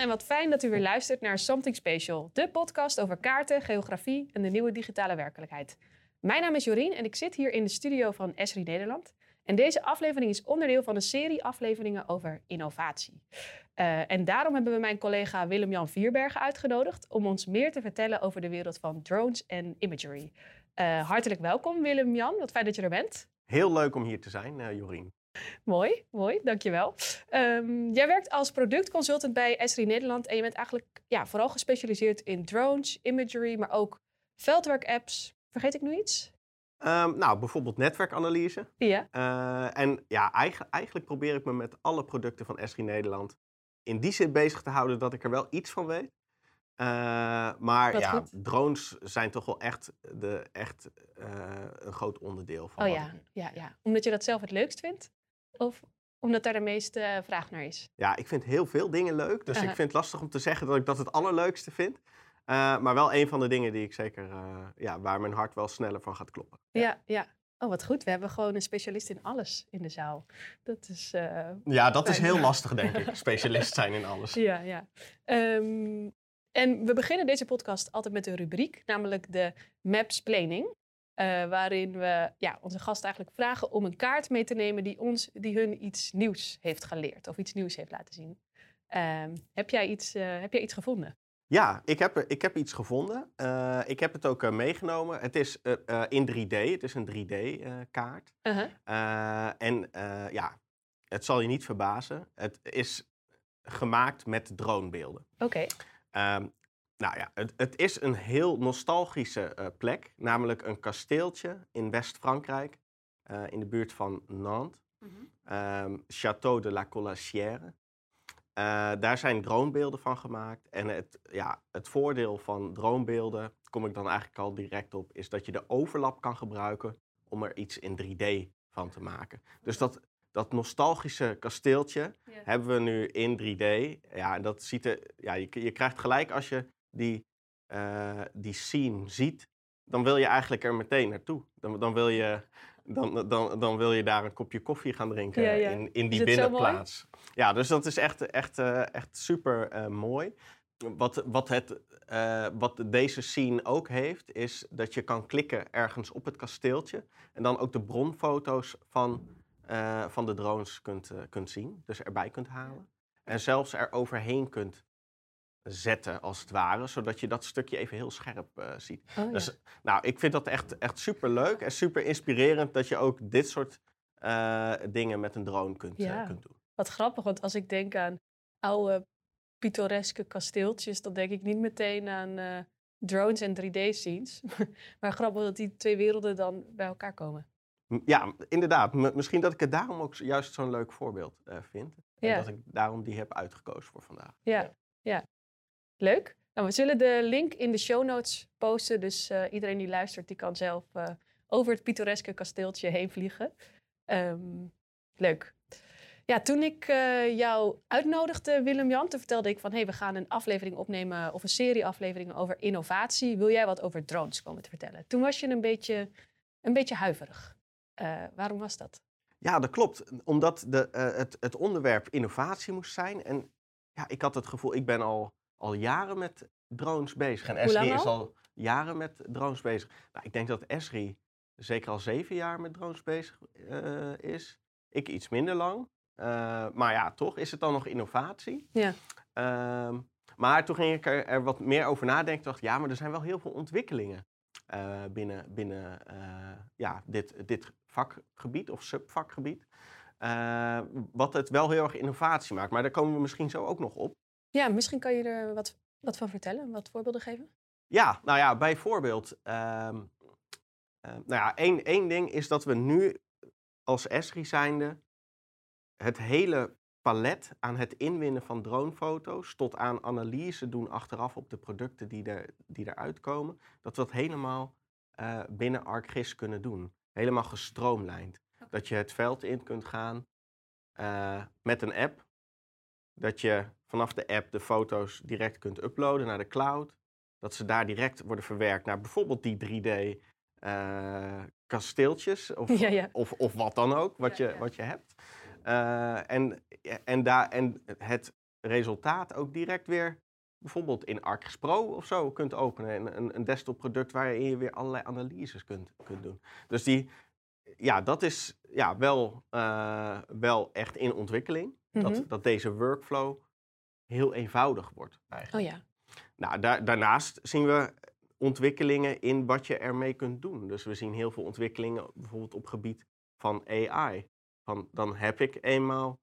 en wat fijn dat u weer luistert naar Something Special, de podcast over kaarten, geografie en de nieuwe digitale werkelijkheid. Mijn naam is Jorien en ik zit hier in de studio van Esri Nederland. En deze aflevering is onderdeel van een serie afleveringen over innovatie. Uh, en daarom hebben we mijn collega Willem-Jan Vierbergen uitgenodigd om ons meer te vertellen over de wereld van drones en imagery. Uh, hartelijk welkom Willem-Jan, wat fijn dat je er bent. Heel leuk om hier te zijn, uh, Jorien. Mooi, mooi, dankjewel. Um, jij werkt als productconsultant bij Esri Nederland en je bent eigenlijk ja, vooral gespecialiseerd in drones, imagery, maar ook veldwerkapps. Vergeet ik nu iets? Um, nou, bijvoorbeeld netwerkanalyse. Ja. Uh, en ja, eigenlijk, eigenlijk probeer ik me met alle producten van Esri Nederland in die zin bezig te houden dat ik er wel iets van weet. Uh, maar Wat ja, goed. drones zijn toch wel echt, de, echt uh, een groot onderdeel van. Oh ja, ja, ja. Omdat je dat zelf het leukst vindt? Of omdat daar de meeste eh, vraag naar is? Ja, ik vind heel veel dingen leuk. Dus ik vind het lastig om te zeggen dat ik dat het allerleukste vind. Uh, maar wel een van de dingen die ik zeker, uh, ja, waar mijn hart wel sneller van gaat kloppen. Ja, ja. Oh, wat goed. We hebben gewoon een specialist in alles in de zaal. Dat is. eh, Ja, dat is heel lastig, denk ik. Specialist zijn in alles. Ja, ja. Ehm, en we beginnen deze podcast altijd met een rubriek, namelijk de Maps-planning. Eh, waarin we ja, onze gasten eigenlijk vragen om een kaart mee te nemen die, ons, die hun iets nieuws heeft geleerd of iets nieuws heeft laten zien. Ehm, heb, jij iets, eh, heb jij iets gevonden? Ja, ik heb, ik heb iets gevonden. Uh, ik heb het ook meegenomen. Het is in 3D. Het is een 3D-kaart. Uh-huh. en ja, het zal je niet verbazen. Het is gemaakt met dronebeelden. Oké. Okay. Um, nou ja, het, het, is een heel nostalgische plek. Namelijk een kasteeltje in West-Frankrijk. in de buurt van Nantes. Uh-huh. Um, Château de la Colassière. Uh, daar zijn dronebeelden van gemaakt. En het, ja, het voordeel van dronebeelden, kom ik dan eigenlijk al direct op, is dat je de overlap kan gebruiken om er iets in 3D van te maken. Dus dat, dat nostalgische kasteeltje Ja. hebben we nu in 3D. Ja, en dat ziet er, ja, je, je krijgt gelijk als je die, uh, die scene ziet, dan wil je eigenlijk er meteen naartoe. Dan, dan, wil, je, dan, dan, dan wil je daar een kopje koffie gaan drinken Ja, ja. in, in die binnenplaats. Ja, dus dat is echt, echt, uh, echt super uh, mooi. Wat, wat, het, uh, wat deze scene ook heeft, is dat je kan klikken ergens op het kasteeltje. En dan ook de bronfoto's van, van de drones kunt, kunt zien. Dus erbij kunt halen. En zelfs er overheen kunt zetten, als het ware. Zodat je dat stukje even heel scherp uh, ziet. Oh, Dus nou, ik vind dat echt, echt super leuk en super inspirerend dat je ook dit soort uh, dingen met een drone kunt, Ja. uh, kunt doen. Wat grappig, want als ik denk aan oude pittoreske kasteeltjes, dan denk ik niet meteen aan eh, drones en 3D-scenes. maar grappig dat die twee werelden dan bij elkaar komen. Ja, inderdaad. M- misschien dat ik het daarom ook juist zo'n leuk voorbeeld eh, vind. En Ja. dat ik daarom die heb uitgekozen voor vandaag. Ja, ja. Leuk. Nou, we zullen de link in de show notes posten. Dus eh, iedereen die luistert, die kan zelf eh, over het pittoreske kasteeltje heen vliegen. Ehm, leuk. Ja, toen ik eh, jou uitnodigde, Willem-Jan, toen vertelde ik van... hé, hey, we gaan een aflevering opnemen of een serie afleveringen over innovatie. Wil jij wat over drones komen te vertellen? Toen was je een beetje, een beetje huiverig. Waarom was dat? Ja, dat klopt. Omdat de, het, het onderwerp innovatie moest zijn. En ja, ik had het gevoel, ik ben al, al jaren met drones bezig. En Esri is al? jaren met drones bezig. Nou, ik denk dat Esri zeker al zeven jaar met drones bezig eh, is. Ik iets minder lang. Eh, maar ja, toch is het dan nog innovatie. Ja. Ehm, maar toen ging ik er, er wat meer over nadenken. dacht ja, maar er zijn wel heel veel ontwikkelingen eh, binnen, binnen ja, dit, dit vakgebied of subvakgebied. Wat het wel heel erg innovatie maakt. Maar daar komen we misschien zo ook nog op. Ja, misschien kan je er wat, wat van vertellen, wat voorbeelden geven. Ja, nou ja, bijvoorbeeld. ehm, eh, nou ja, één, één ding is dat we nu als Esri zijnde het hele palet aan het inwinnen van dronefoto's tot aan analyse doen achteraf op de producten die, er, die eruit komen, dat we dat helemaal eh, binnen ArcGIS kunnen doen. Helemaal gestroomlijnd. Dat je het veld in kunt gaan eh, met een app. Dat je vanaf de app de foto's direct kunt uploaden naar de cloud. Dat ze daar direct worden verwerkt naar bijvoorbeeld die 3D eh, kasteeltjes of, Ja, ja. Of, of wat dan ook, wat, Ja, je, wat je hebt. Eh, en, en, daar, en het resultaat ook direct weer bijvoorbeeld in ArcGIS Pro of zo kunt openen. Een, een, een desktop product waarin je weer allerlei analyses kunt, kunt doen. Dus die, ja, dat is ja, wel, eh, wel echt in ontwikkeling. Mhm. dat, dat deze workflow heel eenvoudig wordt eigenlijk. Oh ja. Nou, daar, daarnaast zien we ontwikkelingen in wat je ermee kunt doen. Dus we zien heel veel ontwikkelingen bijvoorbeeld op gebied van AI. Van, dan heb ik eenmaal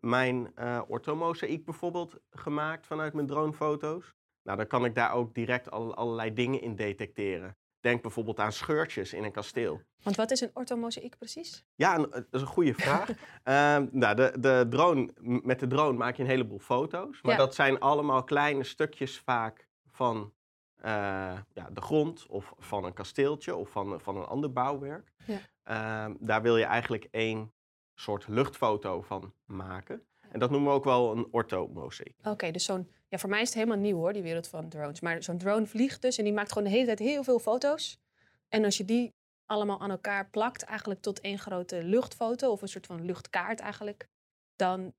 mijn orthomozaïek bijvoorbeeld gemaakt vanuit mijn dronefoto's. Nou, dan kan ik daar ook direct al, allerlei dingen in detecteren. Denk bijvoorbeeld aan scheurtjes in een kasteel. Want wat is een orthomozaïek precies? Ja, eh, dat is een goede vraag. Ehm, nou, de, de drone, met de drone maak je een heleboel foto's. Maar Ja. dat zijn allemaal kleine stukjes vaak van eh, ja, de grond of van een kasteeltje of van, van een ander bouwwerk. Ja. Ehm, daar wil je eigenlijk één soort luchtfoto van maken. En dat noemen we ook wel een orthomozaïek. Oké, dus zo'n... Ja, voor mij is het helemaal nieuw hoor, die wereld van drones. Maar zo'n drone vliegt dus en die maakt gewoon de hele tijd heel veel foto's. En als je die allemaal aan elkaar plakt, eigenlijk tot één grote luchtfoto... of een soort van luchtkaart eigenlijk, dan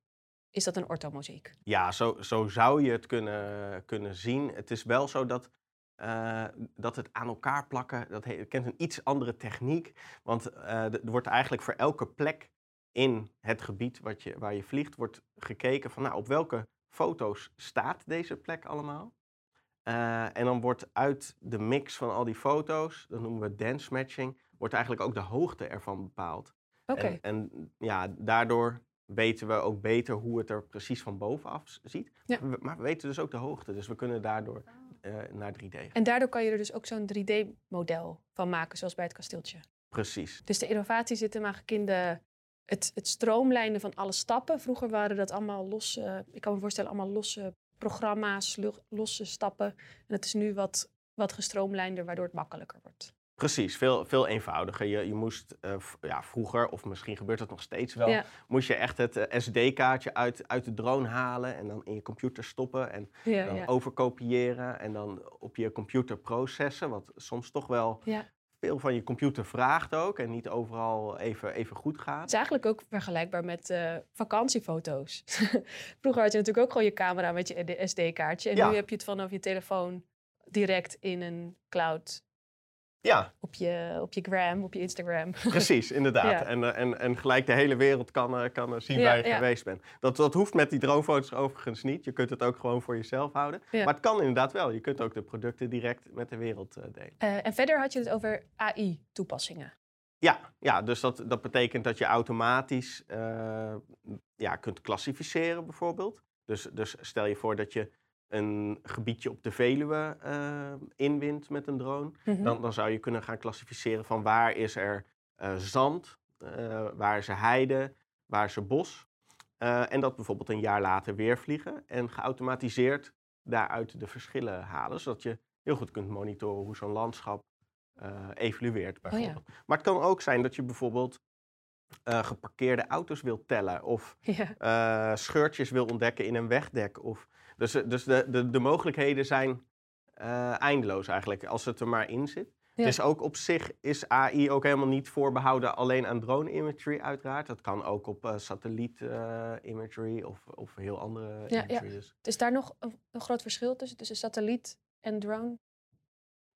is dat een orthomozaïek. Ja, zo, zo zou je het kunnen, kunnen zien. Het is wel zo dat, eh, dat het aan elkaar plakken, dat kent een iets andere techniek. Want eh, er wordt eigenlijk voor elke plek in het gebied wat je, waar je vliegt, wordt gekeken van nou, op welke foto's staat deze plek allemaal. Eh, en dan wordt uit de mix van al die foto's, dat noemen we dance matching, wordt eigenlijk ook de hoogte ervan bepaald. Oké, En, en ja, daardoor weten we ook beter hoe het er precies van bovenaf ziet. Ja. We- Maar we weten dus ook de hoogte. Dus we kunnen daardoor eh, naar 3D gaan. en daardoor kan je er dus ook zo'n 3D-model van maken, zoals bij het kasteeltje. Precies. Dus de innovatie zit hem eigenlijk in de, het, het stroomlijnen van alle stappen. Vroeger waren dat allemaal losse, ik kan me voorstellen, allemaal losse programma's, losse stappen. En het is nu wat, wat gestroomlijnder, waardoor het makkelijker wordt. Precies, veel, veel eenvoudiger. Je, je moest eh, ja, vroeger, of misschien gebeurt het nog steeds wel, Ja. moest je echt het eh, SD-kaartje uit, uit de drone halen en dan in je computer stoppen en Ja, dan overkopiëren en dan op je computer processen, wat soms toch wel ja. Veel van je computer vraagt ook en niet overal even, even goed gaat. Het is eigenlijk ook vergelijkbaar met eh, vakantiefoto's. Vroeger had je natuurlijk ook gewoon je camera met je SD-kaartje. En Ja. nu heb je het vanaf je telefoon direct in een cloud Ja, op je, op je gram, op je Instagram. Precies, inderdaad. Ja. En, eh, en, en gelijk de hele wereld kan, eh, kan eh, zien Ja, waar je ja. geweest bent. Dat, dat hoeft met die dronefoto's overigens niet. Je kunt het ook gewoon voor jezelf houden. Maar het kan inderdaad wel. Je kunt ook de producten direct met de wereld delen. En verder had je het over AI-toepassingen. Ja, ja dus dat, dat betekent dat je automatisch ja, kunt klassificeren bijvoorbeeld. Dus, dus stel je voor dat je een gebiedje op de Veluwe eh, inwint met een drone. Mhm. Dan, dan zou je kunnen gaan klassificeren van waar is er eh, zand, eh, waar is er heide, waar is er bos. En dat bijvoorbeeld een jaar later weer vliegen en geautomatiseerd daaruit de verschillen halen. Zodat je heel goed kunt monitoren hoe zo'n landschap evolueert bijvoorbeeld. Maar het kan ook zijn dat je bijvoorbeeld geparkeerde auto's wilt tellen of Ja. scheurtjes wil ontdekken in een wegdek. Of, dus eh, dus de, de, de mogelijkheden zijn eh, eindeloos eigenlijk, als het er maar in zit. Ja. Dus ook op zich is AI ook helemaal niet voorbehouden alleen aan drone imagery uiteraard. Dat kan ook op eh, satelliet imagery of, of heel andere Ja, imagery. Dus. Is daar nog een, een groot verschil tussen, tussen satelliet en drone?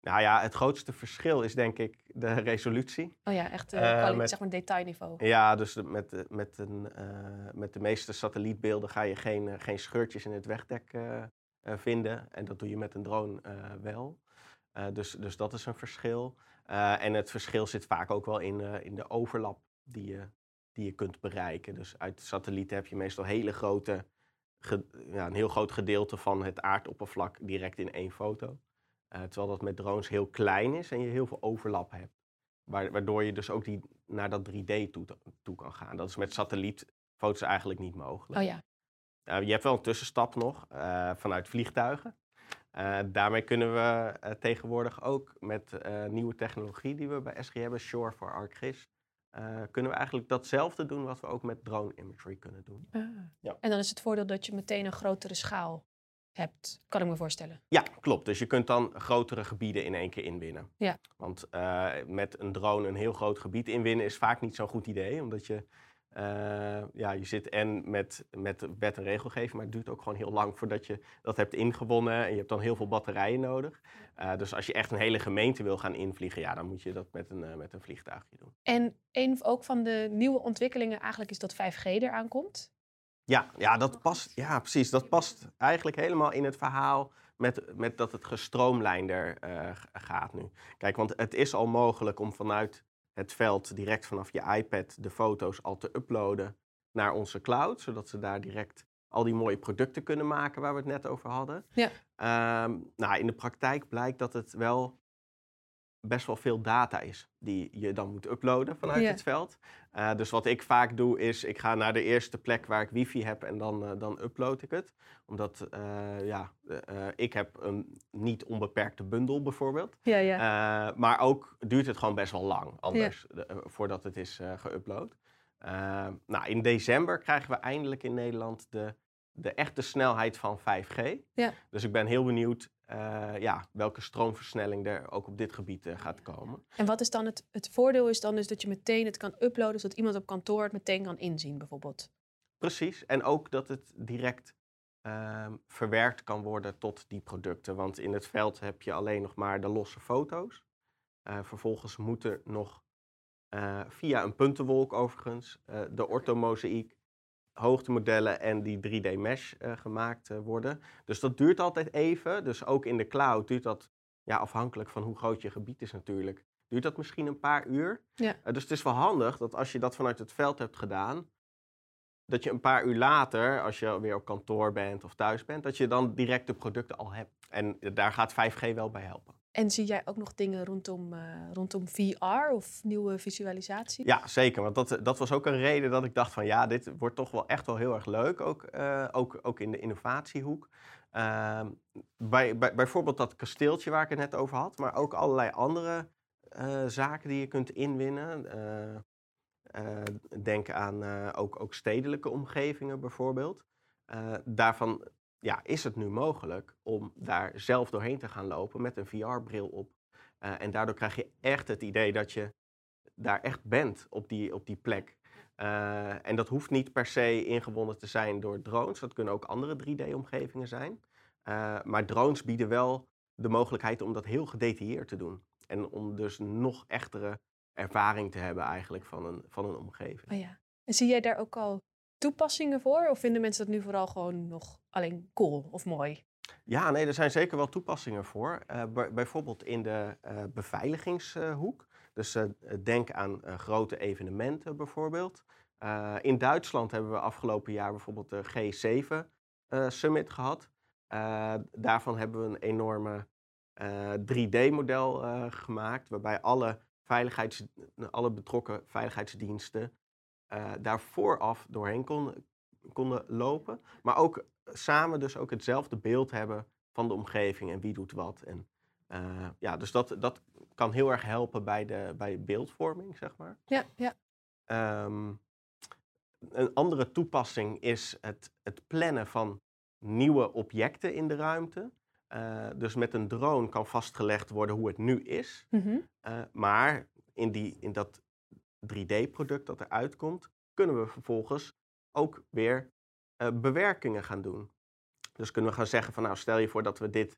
Nou ja, het grootste verschil is denk ik de resolutie. Oh ja, echt eh, Eh, kwali- met- zeg maar detailniveau. Ja, dus met, de- met, een, eh, met de meeste satellietbeelden ga je geen, eh, geen scheurtjes in het wegdek eh, eh, vinden. En dat doe je met een drone eh, wel. Eh, dus, dus dat is een verschil. Eh, en het verschil zit vaak ook wel in, eh, in de overlap die je, die je kunt bereiken. Dus uit satellieten heb je meestal hele grote, ge- ja, een heel groot gedeelte van het aardoppervlak direct in één foto. Eh, terwijl dat met drones heel klein is en je heel veel overlap hebt. Waar- Waardoor je dus ook die, naar dat 3D toe, toe kan gaan. Dat is met satellietfoto's eigenlijk niet mogelijk. Oh ja. Uh, je hebt wel een tussenstap nog uh, vanuit vliegtuigen. Uh, daarmee kunnen we tegenwoordig ook met nieuwe technologie die we bij SG hebben, Shore for ArcGIS, kunnen we eigenlijk datzelfde doen wat we ook met drone imagery kunnen doen. Ah. Ja. En dan is het voordeel dat je meteen een grotere schaal hebt, kan ik me voorstellen. Ja, klopt. Dus je kunt dan grotere gebieden in één keer inwinnen. Ja. Want uh, met een drone een heel groot gebied inwinnen is vaak niet zo'n goed idee, omdat je Eh, ja, je zit en met, met wet en regelgeving, maar het duurt ook gewoon heel lang voordat je dat hebt ingewonnen. En je hebt dan heel veel batterijen nodig. Uh, dus als je echt een hele gemeente wil gaan invliegen, ja, dan moet je dat met een, met een vliegtuigje doen. En een ook van de nieuwe ontwikkelingen eigenlijk is dat 5G eraan komt. Ja, ja, dat past, ja, precies. Dat past eigenlijk helemaal in het verhaal met, met dat het gestroomlijnder gaat nu. Kijk, want het is al mogelijk om vanuit het veld direct vanaf je iPad de foto's al te uploaden naar onze cloud, zodat ze daar direct al die mooie producten kunnen maken waar we het net over hadden. Ja. Um, nou, in de praktijk blijkt dat het wel best wel veel data is die je dan moet uploaden vanuit het veld. Uh, dus wat ik vaak doe is, ik ga naar de eerste plek waar ik wifi heb en dan, uh, dan upload ik het. Omdat, uh, ja, ik heb een niet onbeperkte bundel bijvoorbeeld. Ja, ja. maar ook duurt het gewoon best wel lang anders voordat het is geüpload. nou, in december krijgen we eindelijk in Nederland de, de echte snelheid van 5G. Ja. Dus ik ben heel benieuwd uh, ja, welke stroomversnelling er ook op dit gebied uh, gaat komen. En wat is dan het, het voordeel is dan dus dat je meteen het kan uploaden, zodat iemand op kantoor het meteen kan inzien bijvoorbeeld? Precies, en ook dat het direct uh, verwerkt kan worden tot die producten. Want in het veld heb je alleen nog maar de losse foto's. Uh, vervolgens moet er nog via een puntenwolk overigens de orthomozaïek hoogtemodellen en die 3D mesh uh, gemaakt uh, worden. Dus dat duurt altijd even. Dus ook in de cloud duurt dat, ja, afhankelijk van hoe groot je gebied is natuurlijk, duurt dat misschien een paar uur. Ja. Uh, dus het is wel handig dat als je dat vanuit het veld hebt gedaan, dat je een paar uur later, als je weer op kantoor bent of thuis bent, dat je dan direct de producten al hebt. En daar gaat 5G wel bij helpen. En zie jij ook nog dingen rondom, uh, rondom VR of nieuwe visualisatie? Ja, zeker. Want dat, dat was ook een reden dat ik dacht van ja, dit wordt toch wel echt wel heel erg leuk. Ook, uh, ook, ook in de innovatiehoek. Uh, bij, bij, bijvoorbeeld dat kasteeltje waar ik het net over had. Maar ook allerlei andere uh, zaken die je kunt inwinnen. denk aan ook, ook stedelijke omgevingen bijvoorbeeld. daarvan ja, is het nu mogelijk om daar zelf doorheen te gaan lopen met een VR-bril op. Uh, en daardoor krijg je echt het idee dat je daar echt bent op die, op die plek. Uh, en dat hoeft niet per se ingewonnen te zijn door drones. Dat kunnen ook andere 3D-omgevingen zijn. Uh, maar drones bieden wel de mogelijkheid om dat heel gedetailleerd te doen. En om dus nog echtere ervaring te hebben eigenlijk van een, van een omgeving. Oh ja. En zie jij daar ook al toepassingen voor? Of vinden mensen dat nu vooral gewoon nog alleen cool of mooi? Ja, nee, er zijn zeker wel toepassingen voor. Uh, bijvoorbeeld in de uh, beveiligingshoek. Dus uh, denk aan grote evenementen bijvoorbeeld. in Duitsland hebben we afgelopen jaar bijvoorbeeld de G7 Summit gehad. daarvan hebben we een enorme 3D-model gemaakt, waarbij alle, veiligheids, alle betrokken veiligheidsdiensten daar vooraf doorheen kon, konden lopen. Maar ook samen dus ook hetzelfde beeld hebben van de omgeving en wie doet wat. En, uh, ja, dus dat, dat kan heel erg helpen bij de bij beeldvorming, zeg maar. Ja, ja. Um, een andere toepassing is het, het plannen van nieuwe objecten in de ruimte. Uh, dus met een drone kan vastgelegd worden hoe het nu is. Mm -hmm. uh, maar in, die, in dat 3D-product dat eruit komt, kunnen we vervolgens ook weer uh, bewerkingen gaan doen. Dus kunnen we gaan zeggen van nou stel je voor dat we dit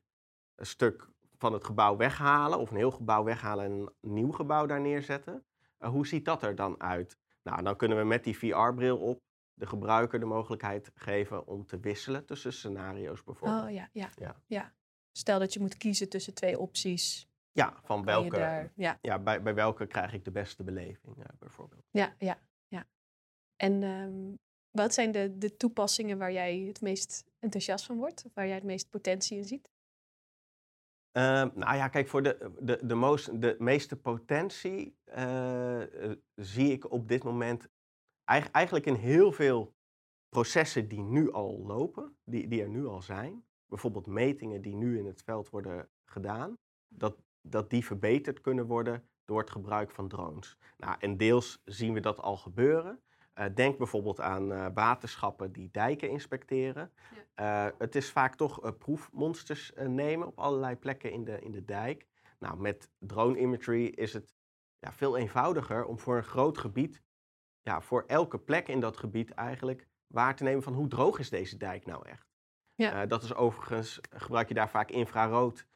stuk van het gebouw weghalen of een heel gebouw weghalen en een nieuw gebouw daar neerzetten. Uh, hoe ziet dat er dan uit? Nou, dan kunnen we met die VR-bril op de gebruiker de mogelijkheid geven om te wisselen tussen scenario's bijvoorbeeld. Oh ja, ja, ja. ja. Stel dat je moet kiezen tussen twee opties. Ja, van welke, daar, ja. Ja, bij, bij welke krijg ik de beste beleving uh, bijvoorbeeld. Ja, ja, ja. En um, wat zijn de, de toepassingen waar jij het meest enthousiast van wordt? Of waar jij het meest potentie in ziet? Uh, nou ja, kijk, voor de, de, de, most, de meeste potentie uh, zie ik op dit moment eigenlijk in heel veel processen die nu al lopen, die, die er nu al zijn. Bijvoorbeeld metingen die nu in het veld worden gedaan. Dat, dat die verbeterd kunnen worden door het gebruik van drones. Nou, en deels zien we dat al gebeuren. Uh, denk bijvoorbeeld aan uh, waterschappen die dijken inspecteren. Ja. Uh, het is vaak toch proefmonsters nemen op allerlei plekken in de, in de dijk. Nou, met drone imagery is het ja, veel eenvoudiger om voor een groot gebied ja, voor elke plek in dat gebied eigenlijk waar te nemen van hoe droog is deze dijk nou echt. Ja. Eh, dat is overigens, gebruik je daar vaak infrarood eh, eh,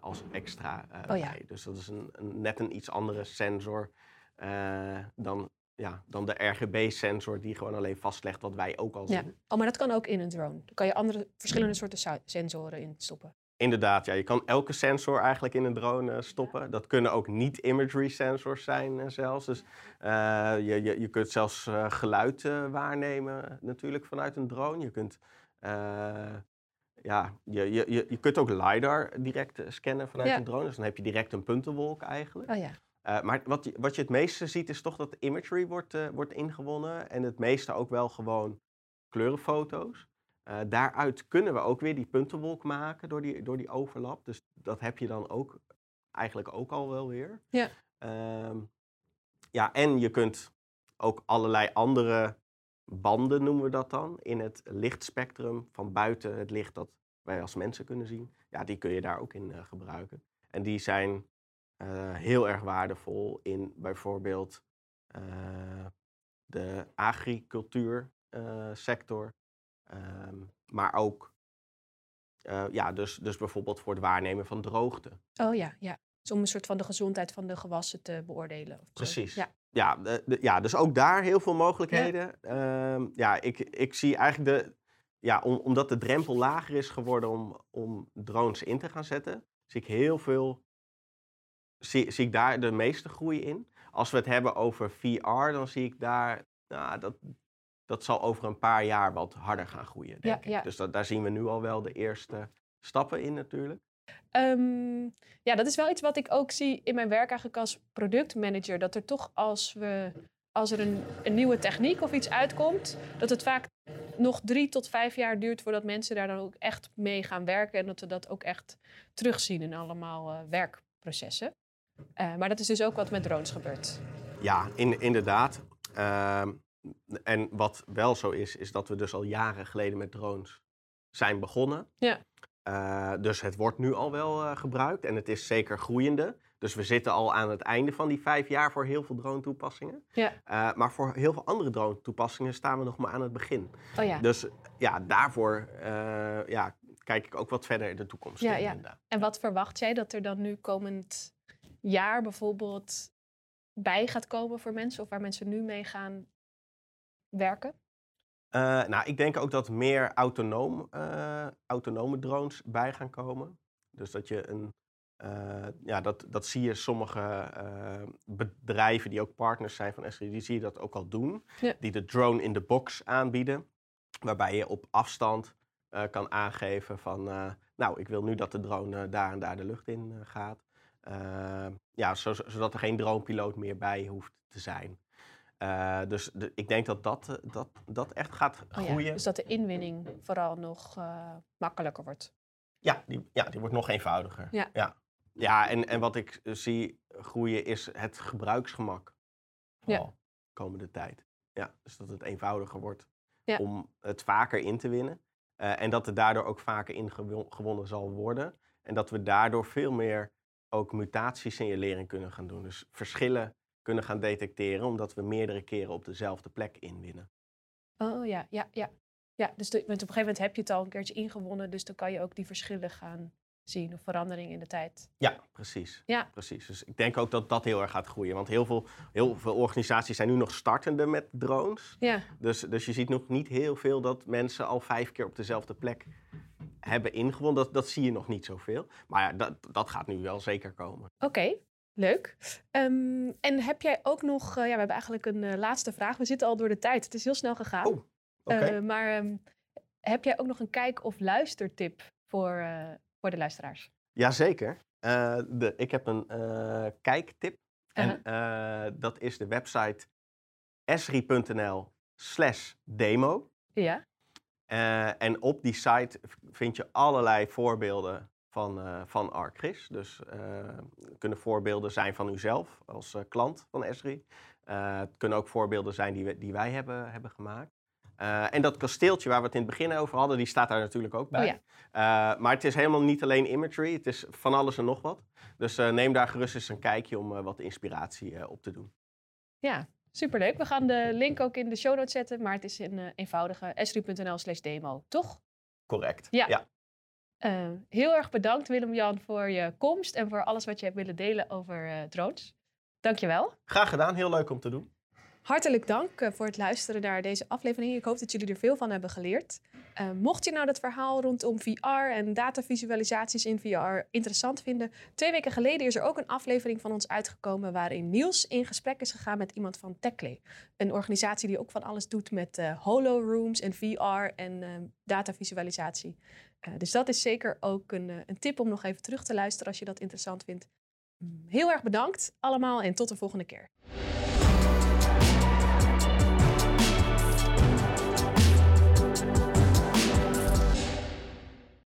als extra eh, Oh ja. bij. Dus dat is een, een, net een iets andere sensor eh, dan, ja, dan de RGB-sensor die gewoon alleen vastlegt wat wij ook al Ja. zien. Oh, maar dat kan ook in een drone. Daar kan je andere verschillende soorten sensoren in stoppen. Inderdaad, ja, je kan elke sensor eigenlijk in een drone eh, stoppen. Dat kunnen ook niet-imagery sensors zijn eh, zelfs. Dus eh, je, je, je kunt zelfs eh, geluid eh, waarnemen eh, natuurlijk vanuit een drone. Je kunt, eh, ja, je, je, je, je kunt ook LiDAR direct eh, scannen vanuit Ja. een drone. Dus dan heb je direct een puntenwolk eigenlijk. Oh ja. Eh, maar wat je, wat je het meeste ziet is toch dat imagery wordt, eh, wordt ingewonnen. En het meeste ook wel gewoon kleurenfoto's. Daaruit kunnen we ook weer die puntenwolk maken door die, door die overlap. Dus dat heb je dan ook eigenlijk ook al wel weer. Ja. Ehm, ja, en je kunt ook allerlei andere banden, noemen we dat dan, in het lichtspectrum van buiten het licht dat wij als mensen kunnen zien. Ja, die kun je daar ook in eh, gebruiken. En die zijn eh, heel erg waardevol in bijvoorbeeld eh, de agricultuursector. Ehm, maar ook, ja, dus, dus bijvoorbeeld voor het waarnemen van droogte. Oh ja, ja. Dus om een soort van de gezondheid van de gewassen te beoordelen. Of. Precies. Ja. Ja, de- de- ja, dus ook daar heel veel mogelijkheden. Ja, ja ik, ik zie eigenlijk de. Ja, om, omdat de drempel lager is geworden om, om drones in te gaan zetten, zie ik heel veel. Zie, zie ik daar de meeste groei in. Als we het hebben over VR, dan zie ik daar. Nou, dat, dat zal over een paar jaar wat harder gaan groeien. Denk Ja, ik. Dus dat, daar zien we nu al wel de eerste stappen in, natuurlijk. Ehm, ja, dat is wel iets wat ik ook zie in mijn werk eigenlijk als productmanager. Dat er toch als, we, als er een, een nieuwe techniek of iets uitkomt, dat het vaak nog drie tot vijf jaar duurt voordat mensen daar dan ook echt mee gaan werken. En dat we dat ook echt terugzien in allemaal eh, werkprocessen. Eh, maar dat is dus ook wat met drones gebeurt. Ja, in, inderdaad. Ehm, en wat wel zo is, is dat we dus al jaren geleden met drones zijn begonnen. Ja. Eh, dus het wordt nu al wel eh, gebruikt en het is zeker groeiende. Dus we zitten al aan het einde van die vijf jaar voor heel veel drone toepassingen. Ja. Eh, maar voor heel veel andere drone toepassingen staan we nog maar aan het begin. Oh ja. Dus ja, daarvoor ja, kijk ik ook wat verder in de toekomst. Ja, ja. En wat verwacht jij dat er dan nu komend jaar bijvoorbeeld bij gaat komen voor mensen? Of waar mensen nu mee gaan werken? Eh, nou, ik denk ook dat meer autonoom, eh, autonome drones bij gaan komen. Dus dat je een. eh, ja, dat, dat zie je sommige bedrijven die ook partners zijn van SRI, die zie je dat ook al doen. Ja. Die de drone in the box aanbieden. Waarbij je op afstand kan aangeven van, nou, ik wil nu dat de drone daar en daar de lucht in gaat. Ja, zo- zodat er geen dronepiloot meer bij hoeft te zijn. Eh, dus de- ik denk dat dat, eh, dat dat echt gaat Oh ja, groeien. dus dat de inwinning vooral nog eh, makkelijker wordt. Ja, die, ja, die wordt nog eenvoudiger. Ja. ja. Ja, en, en wat ik zie groeien is het gebruiksgemak. Ja. Vooral komende tijd. Ja, dus dat het eenvoudiger wordt Ja. om het vaker in te winnen. En dat er daardoor ook vaker ingewonnen zal worden. En dat we daardoor veel meer ook mutatiesignalering kunnen gaan doen. Dus verschillen kunnen gaan detecteren, omdat we meerdere keren op dezelfde plek inwinnen. Oh ja, ja, ja. Ja, dus de, want op een gegeven moment heb je het al een keertje ingewonnen, dus dan kan je ook die verschillen gaan zien of verandering in de tijd. Ja, precies. Ja. precies. Dus ik denk ook dat dat heel erg gaat groeien. Want heel veel, heel veel organisaties zijn nu nog startende met drones. Ja, Dus, dus je ziet nog niet heel veel dat mensen al vijf keer op dezelfde plek hebben ingewonnen. Dat, dat zie je nog niet zoveel. Maar ja, dat, dat gaat nu wel zeker komen. oké. Leuk. Ehm, en heb jij ook nog, eh, ja, we hebben eigenlijk een eh, laatste vraag. We zitten al door de tijd. Het is heel snel gegaan. Oh. Eh, maar ehm, heb jij ook nog een kijk- of luistertip voor, voor de luisteraars? Jazeker. De, ik heb een kijktip. En eh, dat is de website esri.nl slash demo. Ja. En op die site vind je allerlei voorbeelden van, eh van ArcGIS. Dus eh, het kunnen voorbeelden zijn van uzelf als eh, klant van Esri. Eh, het kunnen ook voorbeelden zijn die, we, die wij hebben, hebben gemaakt. Eh, en dat kasteeltje waar we het in het begin over hadden, die staat daar natuurlijk ook bij. Oh ja. Eh, maar het is helemaal niet alleen imagery, het is van alles en nog wat. Dus eh, neem daar gerust eens een kijkje om eh, wat inspiratie eh, op te doen. Ja, superleuk. We gaan de link ook in de show notes zetten, maar het is een uh, eenvoudige esri.nl slash demo, toch? Correct. Ja. ja. Uh, heel erg bedankt Willem-Jan voor je komst en voor alles wat je hebt willen delen over uh, drones. Dankjewel. Graag gedaan, heel leuk om te doen. Hartelijk dank uh, voor het luisteren naar deze aflevering. Ik hoop dat jullie er veel van hebben geleerd. Uh, mocht je nou dat verhaal rondom VR en datavisualisaties in VR interessant vinden, twee weken geleden is er ook een aflevering van ons uitgekomen waarin Niels in gesprek is gegaan met iemand van Techley. Een organisatie die ook van alles doet met uh, holorooms en VR en datavisualisatie. Dus dat is zeker ook een, een tip om nog even terug te luisteren als je dat interessant vindt. Heel erg bedankt allemaal en tot de volgende keer.